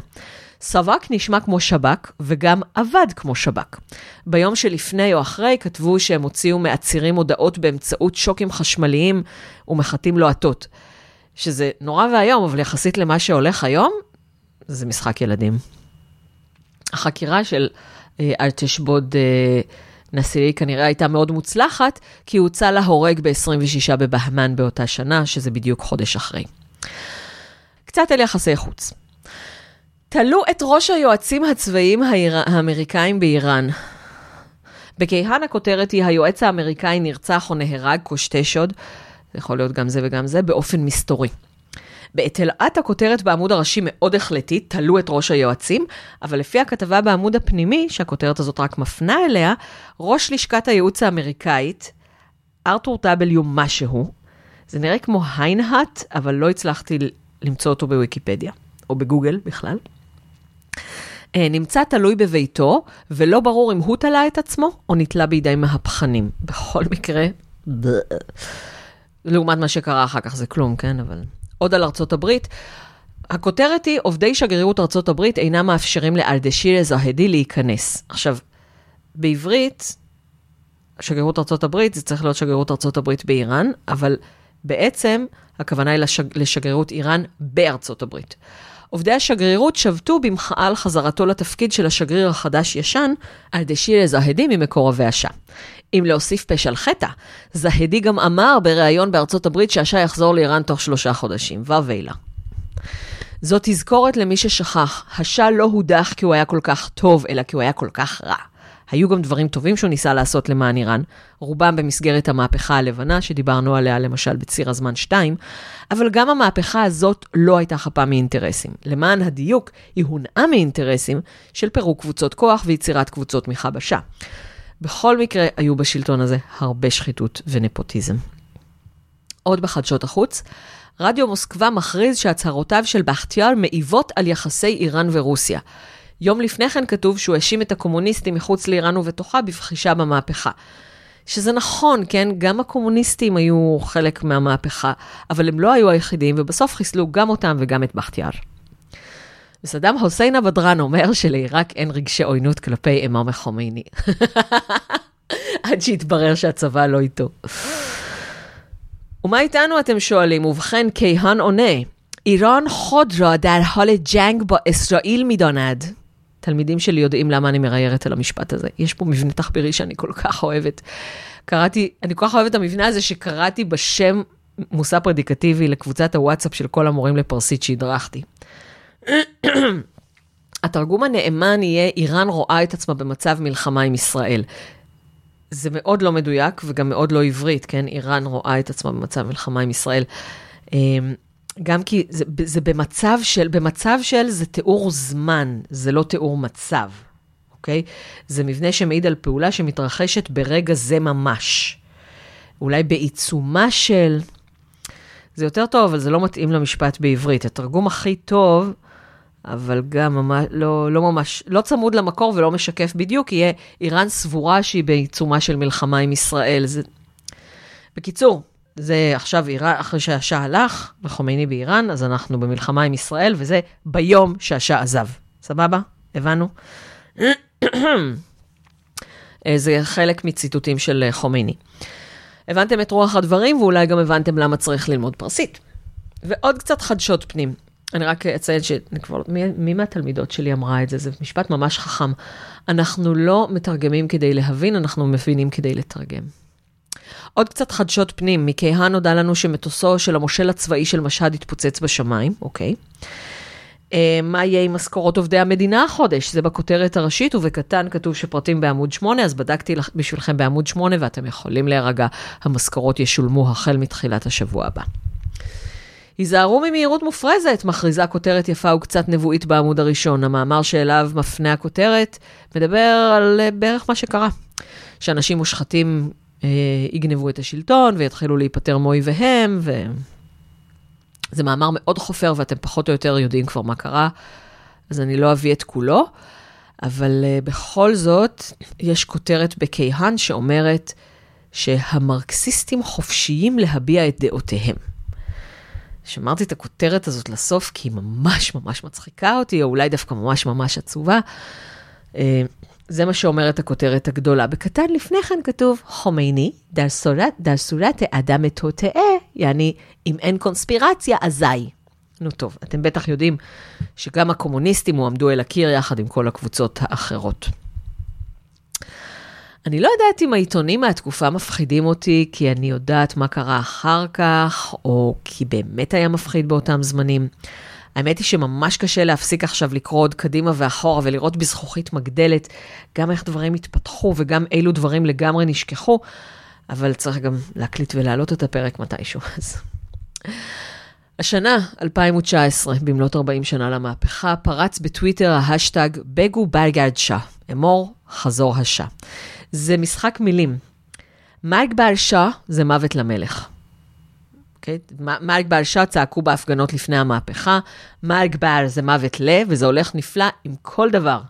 סב"כ נשמע כמו שב"כ, וגם עבד כמו שב"כ. ביום שלפני או אחרי כתבו שהם הוציאו מעצירים הודעות באמצעות שוקים חשמליים ומחטים לוהטות. שזה נורא ואיום, אבל יחסית למה שהולך היום, זה משחק ילדים. החקירה של ארתשבוד אה, נסירי כנראה הייתה מאוד מוצלחת, כי הוא הוצא להורג ב-26 בבהמן באותה שנה, שזה בדיוק חודש אחרי. קצת על יחסי חוץ. תלו את ראש היועצים הצבאיים האיר... האמריקאים באיראן. בכיהן הכותרת היא היועץ האמריקאי נרצח או נהרג, קושטי שוד, זה יכול להיות גם זה וגם זה, באופן מסתורי. באתלעת הכותרת בעמוד הראשי מאוד החלטית, תלו את ראש היועצים, אבל לפי הכתבה בעמוד הפנימי, שהכותרת הזאת רק מפנה אליה, ראש לשכת הייעוץ האמריקאית, ארתור W משהו, זה נראה כמו היינהאט, אבל לא הצלחתי למצוא אותו בוויקיפדיה, או בגוגל בכלל. אה, נמצא תלוי בביתו, ולא ברור אם הוא תלה את עצמו, או נתלה בידי מהפכנים. בכל מקרה, לעומת מה שקרה אחר כך זה כלום, כן? אבל עוד על ארצות הברית. הכותרת היא, עובדי שגרירות ארצות הברית אינם מאפשרים לאלדשיר זהדי להיכנס. עכשיו, בעברית, שגרירות ארצות הברית, זה צריך להיות שגרירות ארצות הברית באיראן, אבל בעצם הכוונה היא לשג... לשגרירות איראן בארצות הברית. עובדי השגרירות שבתו במחאה על חזרתו לתפקיד של השגריר החדש-ישן, על דשיר זהדי ממקורבי השאה. אם להוסיף פשע על חטא, זהדי גם אמר בריאיון בארצות הברית שהשאה יחזור לאיראן תוך שלושה חודשים, ווילה. זאת תזכורת למי ששכח, השאה לא הודח כי הוא היה כל כך טוב, אלא כי הוא היה כל כך רע. היו גם דברים טובים שהוא ניסה לעשות למען איראן, רובם במסגרת המהפכה הלבנה, שדיברנו עליה למשל בציר הזמן 2, אבל גם המהפכה הזאת לא הייתה חפה מאינטרסים. למען הדיוק, היא הונעה מאינטרסים של פירוק קבוצות כוח ויצירת קבוצות תמיכה בשעה. בכל מקרה, היו בשלטון הזה הרבה שחיתות ונפוטיזם. עוד בחדשות החוץ, רדיו מוסקבה מכריז שהצהרותיו של בכתיאר מעיבות על יחסי איראן ורוסיה. יום לפני כן כתוב שהוא האשים את הקומוניסטים מחוץ לאיראן ובתוכה בבחישה במהפכה. שזה נכון, כן? גם הקומוניסטים היו חלק מהמהפכה, אבל הם לא היו היחידים, ובסוף חיסלו גם אותם וגם את בכתיאר. וסדאם חוסיין הבדרן אומר שלעיראק אין רגשי עוינות כלפי אמאם חומייני. עד שיתברר שהצבא לא איתו. ומה איתנו, אתם שואלים? ובכן, קייהן עונה. איראן חודרה רה דר חול ג'נג בו תלמידים שלי יודעים למה אני מראיירת על המשפט הזה. יש פה מבנה תחבירי שאני כל כך אוהבת. קראתי, אני כל כך אוהבת את המבנה הזה שקראתי בשם מושא פרדיקטיבי לקבוצת הוואטסאפ של כל המורים לפרסית שהדרכתי. התרגום הנאמן יהיה, איראן רואה את עצמה במצב מלחמה עם ישראל. זה מאוד לא מדויק וגם מאוד לא עברית, כן? איראן רואה את עצמה במצב מלחמה עם ישראל. אמ, גם כי זה, זה במצב של, במצב של זה תיאור זמן, זה לא תיאור מצב, אוקיי? זה מבנה שמעיד על פעולה שמתרחשת ברגע זה ממש. אולי בעיצומה של... זה יותר טוב, אבל זה לא מתאים למשפט בעברית. התרגום הכי טוב, אבל גם ממש, לא, לא ממש, לא צמוד למקור ולא משקף בדיוק, יהיה איראן סבורה שהיא בעיצומה של מלחמה עם ישראל. זה... בקיצור, זה עכשיו איראן, אחרי שהשאה הלך, וחומייני באיראן, אז אנחנו במלחמה עם ישראל, וזה ביום שהשאה עזב. סבבה? הבנו? זה חלק מציטוטים של חומייני. הבנתם את רוח הדברים, ואולי גם הבנתם למה צריך ללמוד פרסית. ועוד קצת חדשות פנים. אני רק אציין שאני כבר, מי, מי מהתלמידות שלי אמרה את זה? זה משפט ממש חכם. אנחנו לא מתרגמים כדי להבין, אנחנו מבינים כדי לתרגם. עוד קצת חדשות פנים, מכיהן נודע לנו שמטוסו של המושל הצבאי של משהד התפוצץ בשמיים, אוקיי. Uh, מה יהיה עם משכורות עובדי המדינה החודש? זה בכותרת הראשית, ובקטן כתוב שפרטים בעמוד 8, אז בדקתי בשבילכם בעמוד 8, ואתם יכולים להירגע, המשכורות ישולמו החל מתחילת השבוע הבא. היזהרו ממהירות מופרזת, מכריזה כותרת יפה וקצת נבואית בעמוד הראשון. המאמר שאליו מפנה הכותרת מדבר על אה, בערך מה שקרה. שאנשים מושחתים אה, יגנבו את השלטון ויתחילו להיפטר מאויביהם, ו... זה מאמר מאוד חופר ואתם פחות או יותר יודעים כבר מה קרה, אז אני לא אביא את כולו, אבל uh, בכל זאת, יש כותרת בכיהן שאומרת שהמרקסיסטים חופשיים להביע את דעותיהם. שמרתי את הכותרת הזאת לסוף כי היא ממש ממש מצחיקה אותי, או אולי דווקא ממש ממש עצובה. Uh, זה מה שאומרת הכותרת הגדולה. בקטן לפני כן כתוב, חומייני, דר סורת האדם מטוטאה, יעני, אם אין קונספירציה, אזי. נו טוב, אתם בטח יודעים שגם הקומוניסטים הועמדו אל הקיר יחד עם כל הקבוצות האחרות. אני לא יודעת אם העיתונים מהתקופה מפחידים אותי כי אני יודעת מה קרה אחר כך, או כי באמת היה מפחיד באותם זמנים. האמת היא שממש קשה להפסיק עכשיו לקרוא עוד קדימה ואחורה ולראות בזכוכית מגדלת גם איך דברים התפתחו וגם אילו דברים לגמרי נשכחו, אבל צריך גם להקליט ולהעלות את הפרק מתישהו. אז... השנה, 2019, במלאת 40 שנה למהפכה, פרץ בטוויטר ההאשטג بگو برگرد شاه, אמור חזור השאה. זה משחק מילים. مرگ بر شاه זה מוות למלך. אוקיי? מרק בעל שאה צעקו בהפגנות לפני המהפכה, מרק בעל זה מוות ל, וזה הולך נפלא עם כל דבר.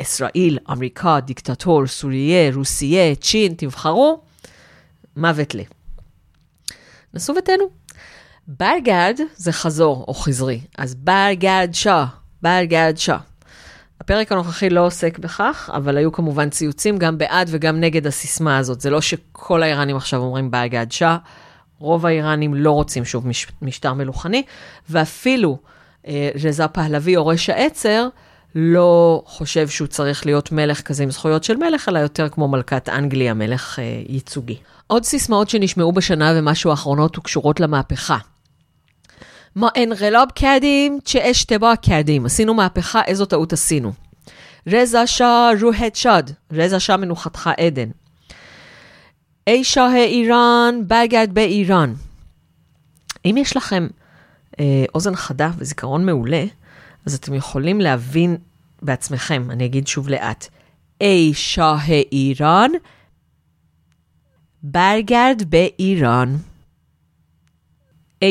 ישראל, אמריקה, דיקטטור, סוריה, רוסיה, צ'ין, תבחרו, מוות ל. נסו ותנו. בלגרד זה חזור או חזרי, אז בלגרד שאה, בלגרד שאה. הפרק הנוכחי לא עוסק בכך, אבל היו כמובן ציוצים גם בעד וגם נגד הסיסמה הזאת. זה לא שכל האיראנים עכשיו אומרים בלגרד שאה, רוב האיראנים לא רוצים שוב מש, משטר מלוכני, ואפילו אה, רזה פהלוי, יורש העצר, לא חושב שהוא צריך להיות מלך כזה עם זכויות של מלך, אלא יותר כמו מלכת אנגליה, מלך אה, ייצוגי. עוד סיסמאות שנשמעו בשנה ומשהו האחרונות וקשורות למהפכה. מה אנרלוב קדים שאשתבא קדים. עשינו מהפכה, איזו טעות עשינו. רזה שאה רוהט שד, רזה שאה מנוחתך עדן. אי שאה איראן, בגד באיראן. אם יש לכם אה, אוזן חדה וזיכרון מעולה, אז אתם יכולים להבין בעצמכם, אני אגיד שוב לאט. אי שאה איראן, בגד באיראן.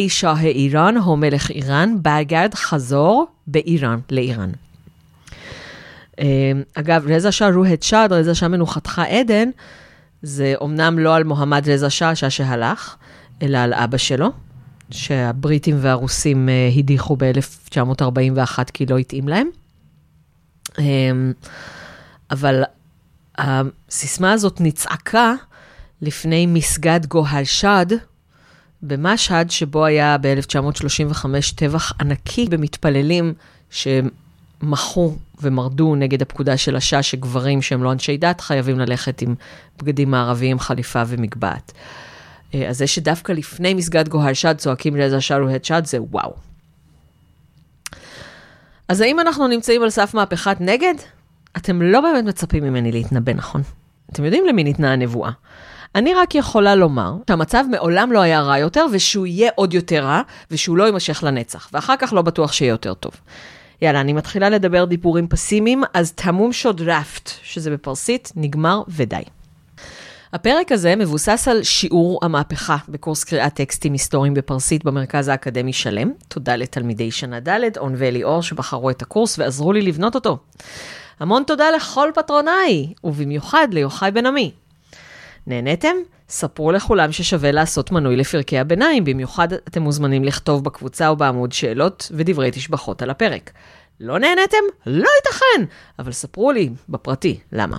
שאה איראן, הו מלך איראן, בגד חזור באיראן, לאיראן. אה, אגב, רזה שאה רוהט שד, רזה שאה מנוחתך עדן, זה אומנם לא על מוחמד רזה שאה שהלך, אלא על אבא שלו, שהבריטים והרוסים אה, הדיחו ב-1941 כי לא התאים להם. אה, אבל הסיסמה הזאת נצעקה לפני מסגד גוהל שד, במשהד, שבו היה ב-1935 טבח ענקי במתפללים שמחו ומרדו נגד הפקודה של השאה שגברים שהם לא אנשי דת חייבים ללכת עם בגדים מערביים, חליפה ומגבעת. אה, אז זה שדווקא לפני מסגד גוהר שד צועקים לזה שרו הד שד, זה וואו. אז האם אנחנו נמצאים על סף מהפכת נגד? אתם לא באמת מצפים ממני להתנבא, נכון? אתם יודעים למי ניתנה הנבואה. אני רק יכולה לומר שהמצב מעולם לא היה רע יותר, ושהוא יהיה עוד יותר רע, ושהוא לא יימשך לנצח, ואחר כך לא בטוח שיהיה יותר טוב. יאללה, אני מתחילה לדבר דיבורים פסימיים, אז תמום שוד רפט, שזה בפרסית, נגמר ודי. הפרק הזה מבוסס על שיעור המהפכה בקורס קריאת טקסטים היסטוריים בפרסית במרכז האקדמי שלם. תודה לתלמידי שנה ד', און ואליאור, שבחרו את הקורס ועזרו לי לבנות אותו. המון תודה לכל פטרונאי, ובמיוחד ליוחאי בן עמי. נהניתם? ספרו לכולם ששווה לעשות מנוי לפרקי הביניים, במיוחד אתם מוזמנים לכתוב בקבוצה או בעמוד שאלות ודברי תשבחות על הפרק. לא נהניתם? לא ייתכן! אבל ספרו לי בפרטי, למה.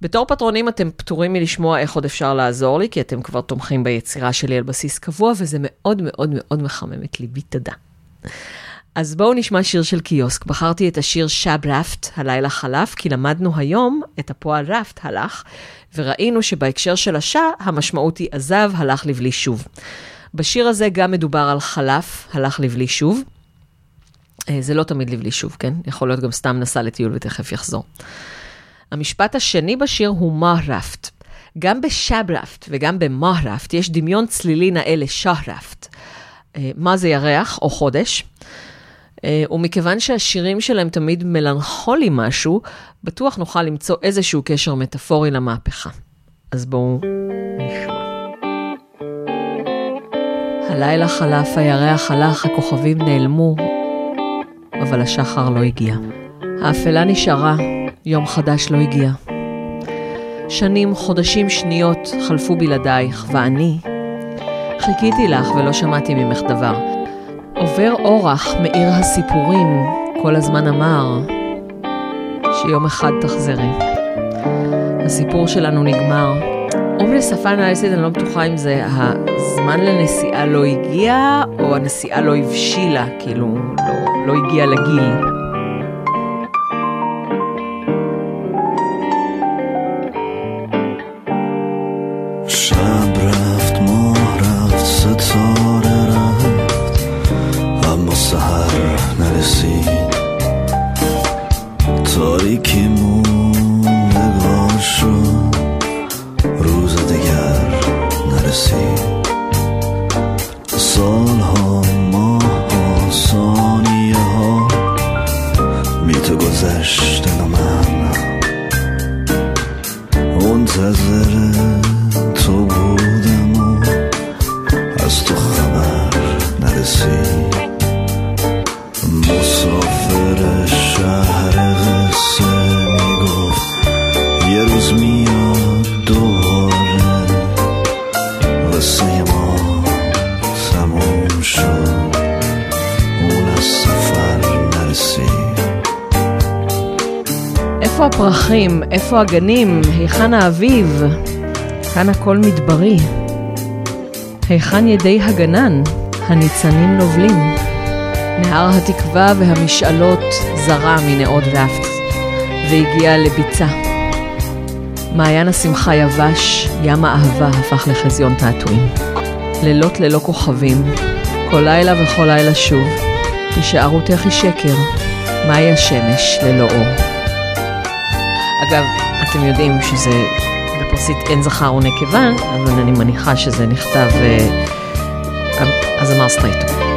בתור פטרונים אתם פטורים מלשמוע איך עוד אפשר לעזור לי, כי אתם כבר תומכים ביצירה שלי על בסיס קבוע, וזה מאוד מאוד מאוד מחמם את ליבי, תודה. אז בואו נשמע שיר של קיוסק. בחרתי את השיר שב רפט, הלילה חלף, כי למדנו היום את הפועל רפט, הלך, וראינו שבהקשר של השעה, המשמעות היא עזב, הלך לבלי שוב. בשיר הזה גם מדובר על חלף, הלך לבלי שוב. אה, זה לא תמיד לבלי שוב, כן? יכול להיות גם סתם נסע לטיול ותכף יחזור. המשפט השני בשיר הוא מהרפט. גם בשברפט וגם במהרפט יש דמיון צלילי נאה לשהרפט. אה, מה זה ירח או חודש. אה, ומכיוון שהשירים שלהם תמיד מלנכולי משהו, בטוח נוכל למצוא איזשהו קשר מטאפורי למהפכה. אז בואו נשמע. הלילה חלף, הירח הלך, הכוכבים נעלמו, אבל השחר לא הגיע. האפלה נשארה, יום חדש לא הגיע. שנים, חודשים, שניות חלפו בלעדייך, ואני חיכיתי לך ולא שמעתי ממך דבר. עובר אורח מעיר הסיפורים, כל הזמן אמר שיום אחד תחזרי. הסיפור שלנו נגמר. אומרי לשפה אנליסטית, אני לא בטוחה אם זה הזמן לנסיעה לא הגיע, או הנסיעה לא הבשילה, כאילו, לא, לא הגיע לגיל. הפרחים? איפה הגנים? היכן האביב? כאן הכל מדברי. היכן ידי הגנן? הניצנים נובלים. נהר התקווה והמשאלות זרה מנאות ואפט, והגיע לביצה. מעיין השמחה יבש, ים האהבה הפך לחזיון תעתועים. לילות ללא כוכבים, כל לילה וכל לילה שוב, הישארותך היא שקר, מהי השמש ללא אור. אגב, אתם יודעים שזה בפרסית אין זכר או נקבה, אבל אני מניחה שזה נכתב, אז אמר סטרייטו.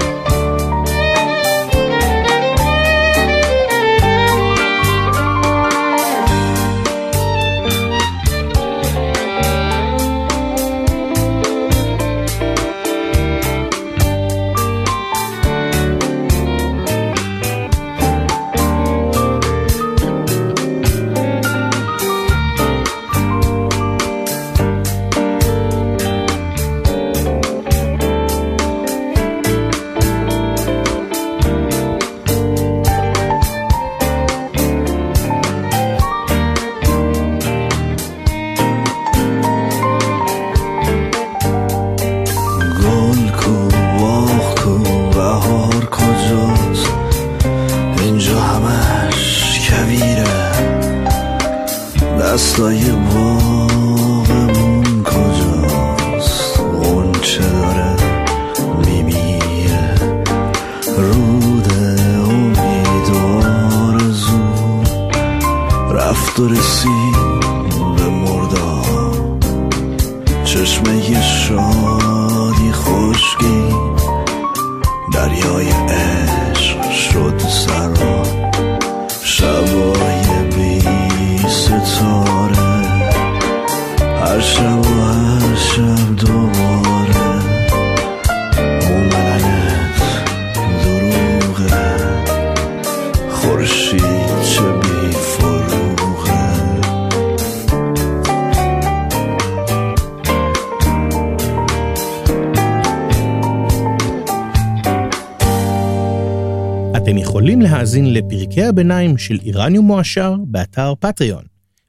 לפרקי הביניים של איראניום מועשר באתר פטריון,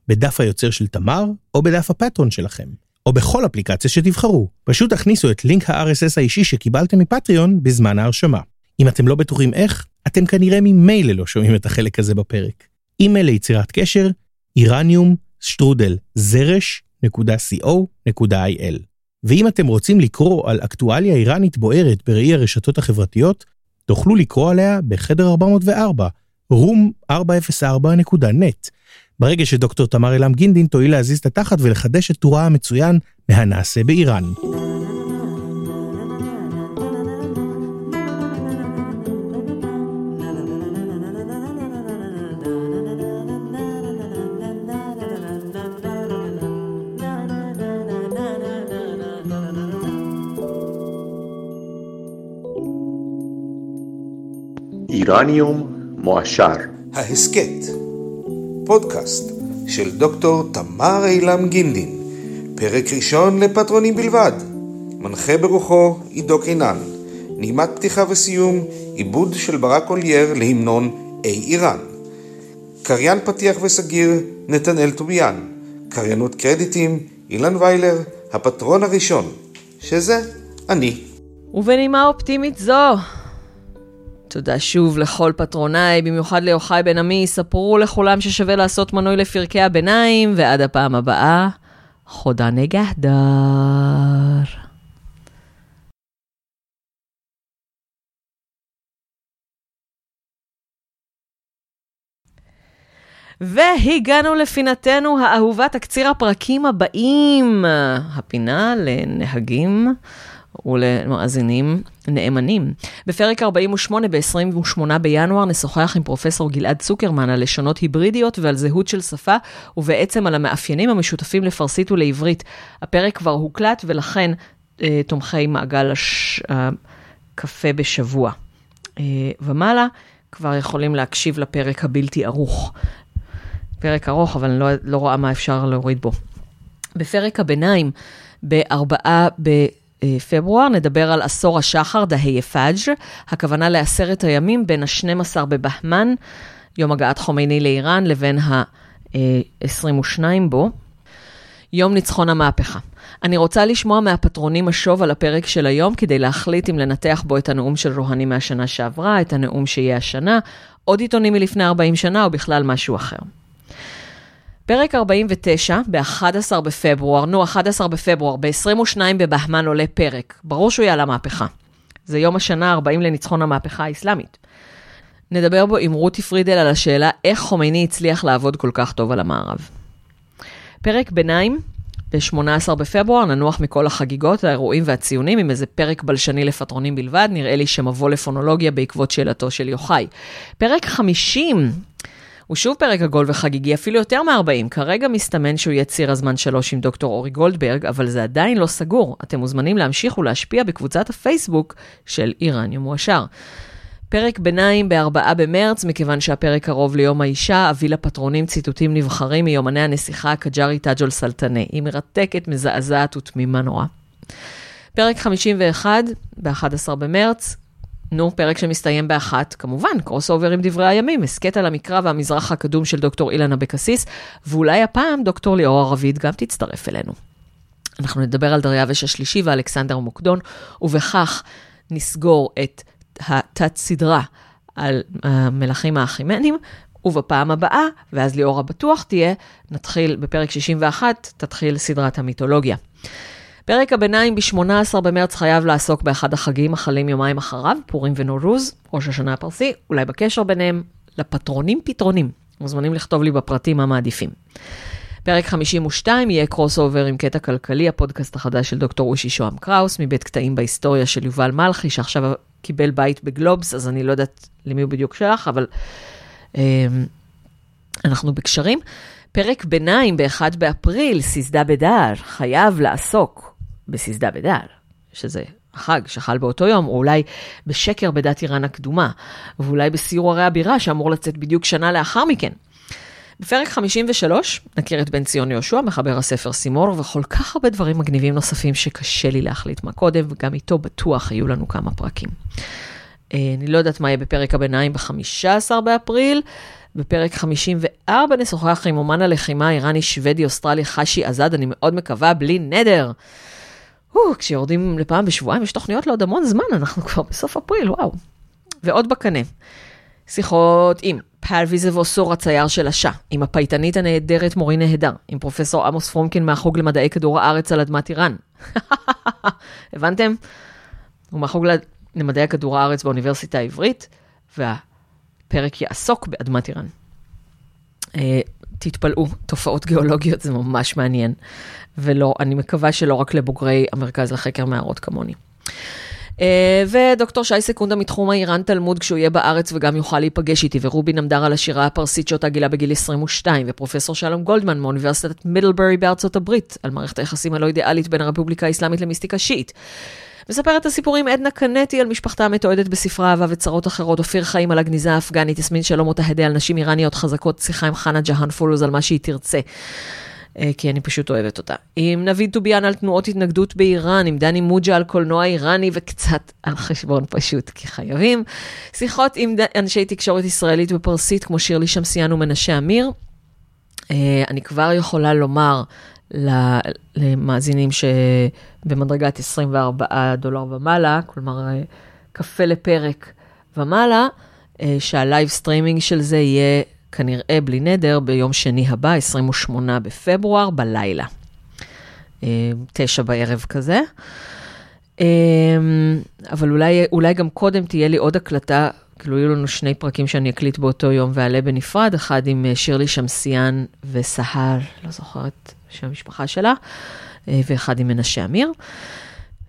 בדף היוצר של תמר או בדף הפטרון שלכם, או בכל אפליקציה שתבחרו. פשוט תכניסו את לינק ה-RSS האישי שקיבלתם מפטריון בזמן ההרשמה. אם אתם לא בטוחים איך, אתם כנראה ממילא לא שומעים את החלק הזה בפרק. אימייל ליצירת קשר, איראניום שטרודל זרש.co.il. ואם אתם רוצים לקרוא על אקטואליה איראנית בוערת בראי הרשתות החברתיות, תוכלו לקרוא עליה בחדר 404, room404.net. ברגע שדוקטור תמר אלעם גינדין תואיל להזיז את התחת ולחדש את טורה המצוין מהנעשה באיראן. איראניום מועשר. ההסכת, פודקאסט של דוקטור תמר אילם גינדין, פרק ראשון לפטרונים בלבד, מנחה ברוחו עידו קינן, נעימת פתיחה וסיום, עיבוד של ברק אולייר להמנון אי איראן. קריין פתיח וסגיר, נתנאל טוביאן. קריינות קרדיטים, אילן ויילר, הפטרון הראשון, שזה אני. ובנימה אופטימית זו, תודה שוב לכל פטרונאי, במיוחד ליוחאי בן עמי, ספרו לכולם ששווה לעשות מנוי לפרקי הביניים, ועד הפעם הבאה, חודה נגהדר. והגענו לפינתנו האהובה, תקציר הפרקים הבאים. הפינה לנהגים ולמאזינים נאמנים. בפרק 48 ב-28 בינואר נשוחח עם פרופסור גלעד צוקרמן על לשונות היברידיות ועל זהות של שפה, ובעצם על המאפיינים המשותפים לפרסית ולעברית. הפרק כבר הוקלט ולכן אה, תומכי מעגל הש... הקפה בשבוע אה, ומעלה כבר יכולים להקשיב לפרק הבלתי ערוך. פרק ארוך, אבל אני לא, לא רואה מה אפשר להוריד בו. בפרק הביניים, בארבעה בפברואר, נדבר על עשור השחר, דהי פאג', הכוונה לעשרת הימים בין ה-12 בבהמן, יום הגעת חומייני לאיראן, לבין ה-22 בו, יום ניצחון המהפכה. אני רוצה לשמוע מהפטרונים משוב על הפרק של היום, כדי להחליט אם לנתח בו את הנאום של רוהני מהשנה שעברה, את הנאום שיהיה השנה, עוד עיתונים מלפני 40 שנה, או בכלל משהו אחר. פרק 49, ב-11 בפברואר, נו, 11 בפברואר, ב-22 בבהמן עולה פרק. ברור שהוא יהיה על המהפכה. זה יום השנה ה-40 לניצחון המהפכה האסלאמית. נדבר בו עם רותי פרידל על השאלה איך חומייני הצליח לעבוד כל כך טוב על המערב. פרק ביניים, ב-18 בפברואר, ננוח מכל החגיגות, האירועים והציונים עם איזה פרק בלשני לפטרונים בלבד, נראה לי שמבוא לפונולוגיה בעקבות שאלתו של יוחאי. פרק 50, הוא שוב פרק עגול וחגיגי, אפילו יותר מ-40. כרגע מסתמן שהוא יהיה ציר הזמן שלוש עם דוקטור אורי גולדברג, אבל זה עדיין לא סגור. אתם מוזמנים להמשיך ולהשפיע בקבוצת הפייסבוק של איראניום מועשר. פרק ביניים ב-4 במרץ, מכיוון שהפרק קרוב ליום האישה, אביא לפטרונים ציטוטים נבחרים מיומני הנסיכה הקג'ארי טאג'ול סלטנה. היא מרתקת, מזעזעת ותמימה נורא. פרק 51, ב-11 במרץ, נו, פרק שמסתיים באחת, כמובן, crossover עם דברי הימים, הסכת על המקרא והמזרח הקדום של דוקטור אילן אבקסיס, ואולי הפעם דוקטור ליאור ערבית גם תצטרף אלינו. אנחנו נדבר על דריווש השלישי ואלכסנדר מוקדון, ובכך נסגור את התת-סדרה על המלכים האחימנים, ובפעם הבאה, ואז ליאור בטוח תהיה, נתחיל בפרק 61, תתחיל סדרת המיתולוגיה. פרק הביניים ב-18 במרץ חייב לעסוק באחד החגים החלים יומיים אחריו, פורים ונורוז, ראש השנה הפרסי, אולי בקשר ביניהם, לפטרונים פתרונים. מוזמנים לכתוב לי בפרטים מה מעדיפים. פרק 52 יהיה crossover עם קטע כלכלי, הפודקאסט החדש של דוקטור אושי שוהם קראוס, מבית קטעים בהיסטוריה של יובל מלכי, שעכשיו קיבל בית בגלובס, אז אני לא יודעת למי הוא בדיוק שלח, אבל אה, אנחנו בקשרים. פרק ביניים ב-1 באפריל, סיסדה בדל, חייב לעסוק בסיסדה בדל, שזה החג שחל באותו יום, או אולי בשקר בדת איראן הקדומה, ואולי בסיור ערי הבירה שאמור לצאת בדיוק שנה לאחר מכן. בפרק 53 נכיר את בן ציון יהושע, מחבר הספר סימור, וכל כך הרבה דברים מגניבים נוספים שקשה לי להחליט מה קודם, וגם איתו בטוח יהיו לנו כמה פרקים. אה, אני לא יודעת מה יהיה בפרק הביניים ב-15 באפריל. בפרק 54 נשוחח עם אומן הלחימה האיראני שוודי אוסטרלי חשי עזד, אני מאוד מקווה, בלי נדר. כשיורדים לפעם בשבועיים, יש תוכניות לעוד המון זמן, אנחנו כבר בסוף אפריל, וואו. ועוד בקנה. שיחות עם פרוויזה ואוסור הצייר של השעה, עם הפייטנית הנהדרת מורי נהדר, עם פרופסור עמוס פרומקין מהחוג למדעי כדור הארץ על אדמת איראן. הבנתם? הוא מהחוג למדעי כדור הארץ באוניברסיטה העברית, והפרק יעסוק באדמת איראן. אה, תתפלאו, תופעות גיאולוגיות זה ממש מעניין. ולא, אני מקווה שלא רק לבוגרי המרכז לחקר מערות כמוני. Uh, ודוקטור שי סקונדה מתחום האיראן תלמוד כשהוא יהיה בארץ וגם יוכל להיפגש איתי, ורובי נמדר על השירה הפרסית שאותה גילה בגיל 22, ופרופסור שלום גולדמן מאוניברסיטת מידלברי בארצות הברית, על מערכת היחסים הלא אידיאלית בין הרפובליקה האסלאמית למיסטיקה שיעית. מספרת את הסיפורים עדנה קנטי על משפחתה המתועדת בספרה אהבה וצרות אחרות, אופיר חיים על הגניזה האפגנית, יסמין שלום אותה הדה על נשים איראניות חזקות, שיחה עם חנה ג'האן פולוז על מה שהיא תרצה. אה, כי אני פשוט אוהבת אותה. עם נביד טוביאן על תנועות התנגדות באיראן, עם דני מוג'ה על קולנוע איראני וקצת על חשבון פשוט, כי חייבים. שיחות עם אנשי תקשורת ישראלית ופרסית, כמו שירלי שמסיאן ומנשה אמיר. אה, אני כבר יכולה לומר למאזינים שבמדרגת 24 דולר ומעלה, כלומר אה, קפה לפרק ומעלה, שה live streaming של זה יהיה כנראה בלי נדר, ביום שני הבא, 28 בפברואר, בלילה. אה, תשע בערב כזה. אה, אבל אולי, אולי גם קודם תהיה לי עוד הקלטה, כאילו יהיו לנו שני פרקים שאני אקליט באותו יום ואעלה בנפרד, אחד עם אה, שירלי שמסיאן וסהר, לא זוכרת שם המשפחה שלה, ואחד עם מנשה אמיר.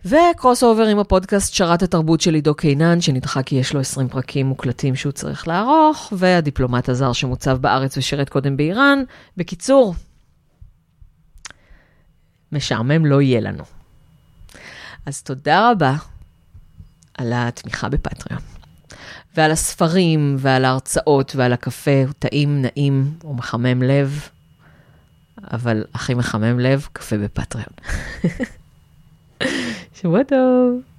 ו crossover עם הפודקאסט שרת התרבות של עידו קינן, שנדחה כי יש לו 20 פרקים מוקלטים שהוא צריך לערוך, והדיפלומט הזר שמוצב בארץ ושירת קודם באיראן. בקיצור, משעמם לא יהיה לנו. אז תודה רבה על התמיכה בפטריון, ועל הספרים, ועל ההרצאות, ועל הקפה, הוא טעים, נעים, הוא מחמם לב, אבל הכי מחמם לב, קפה בפטריון. שבוע טוב.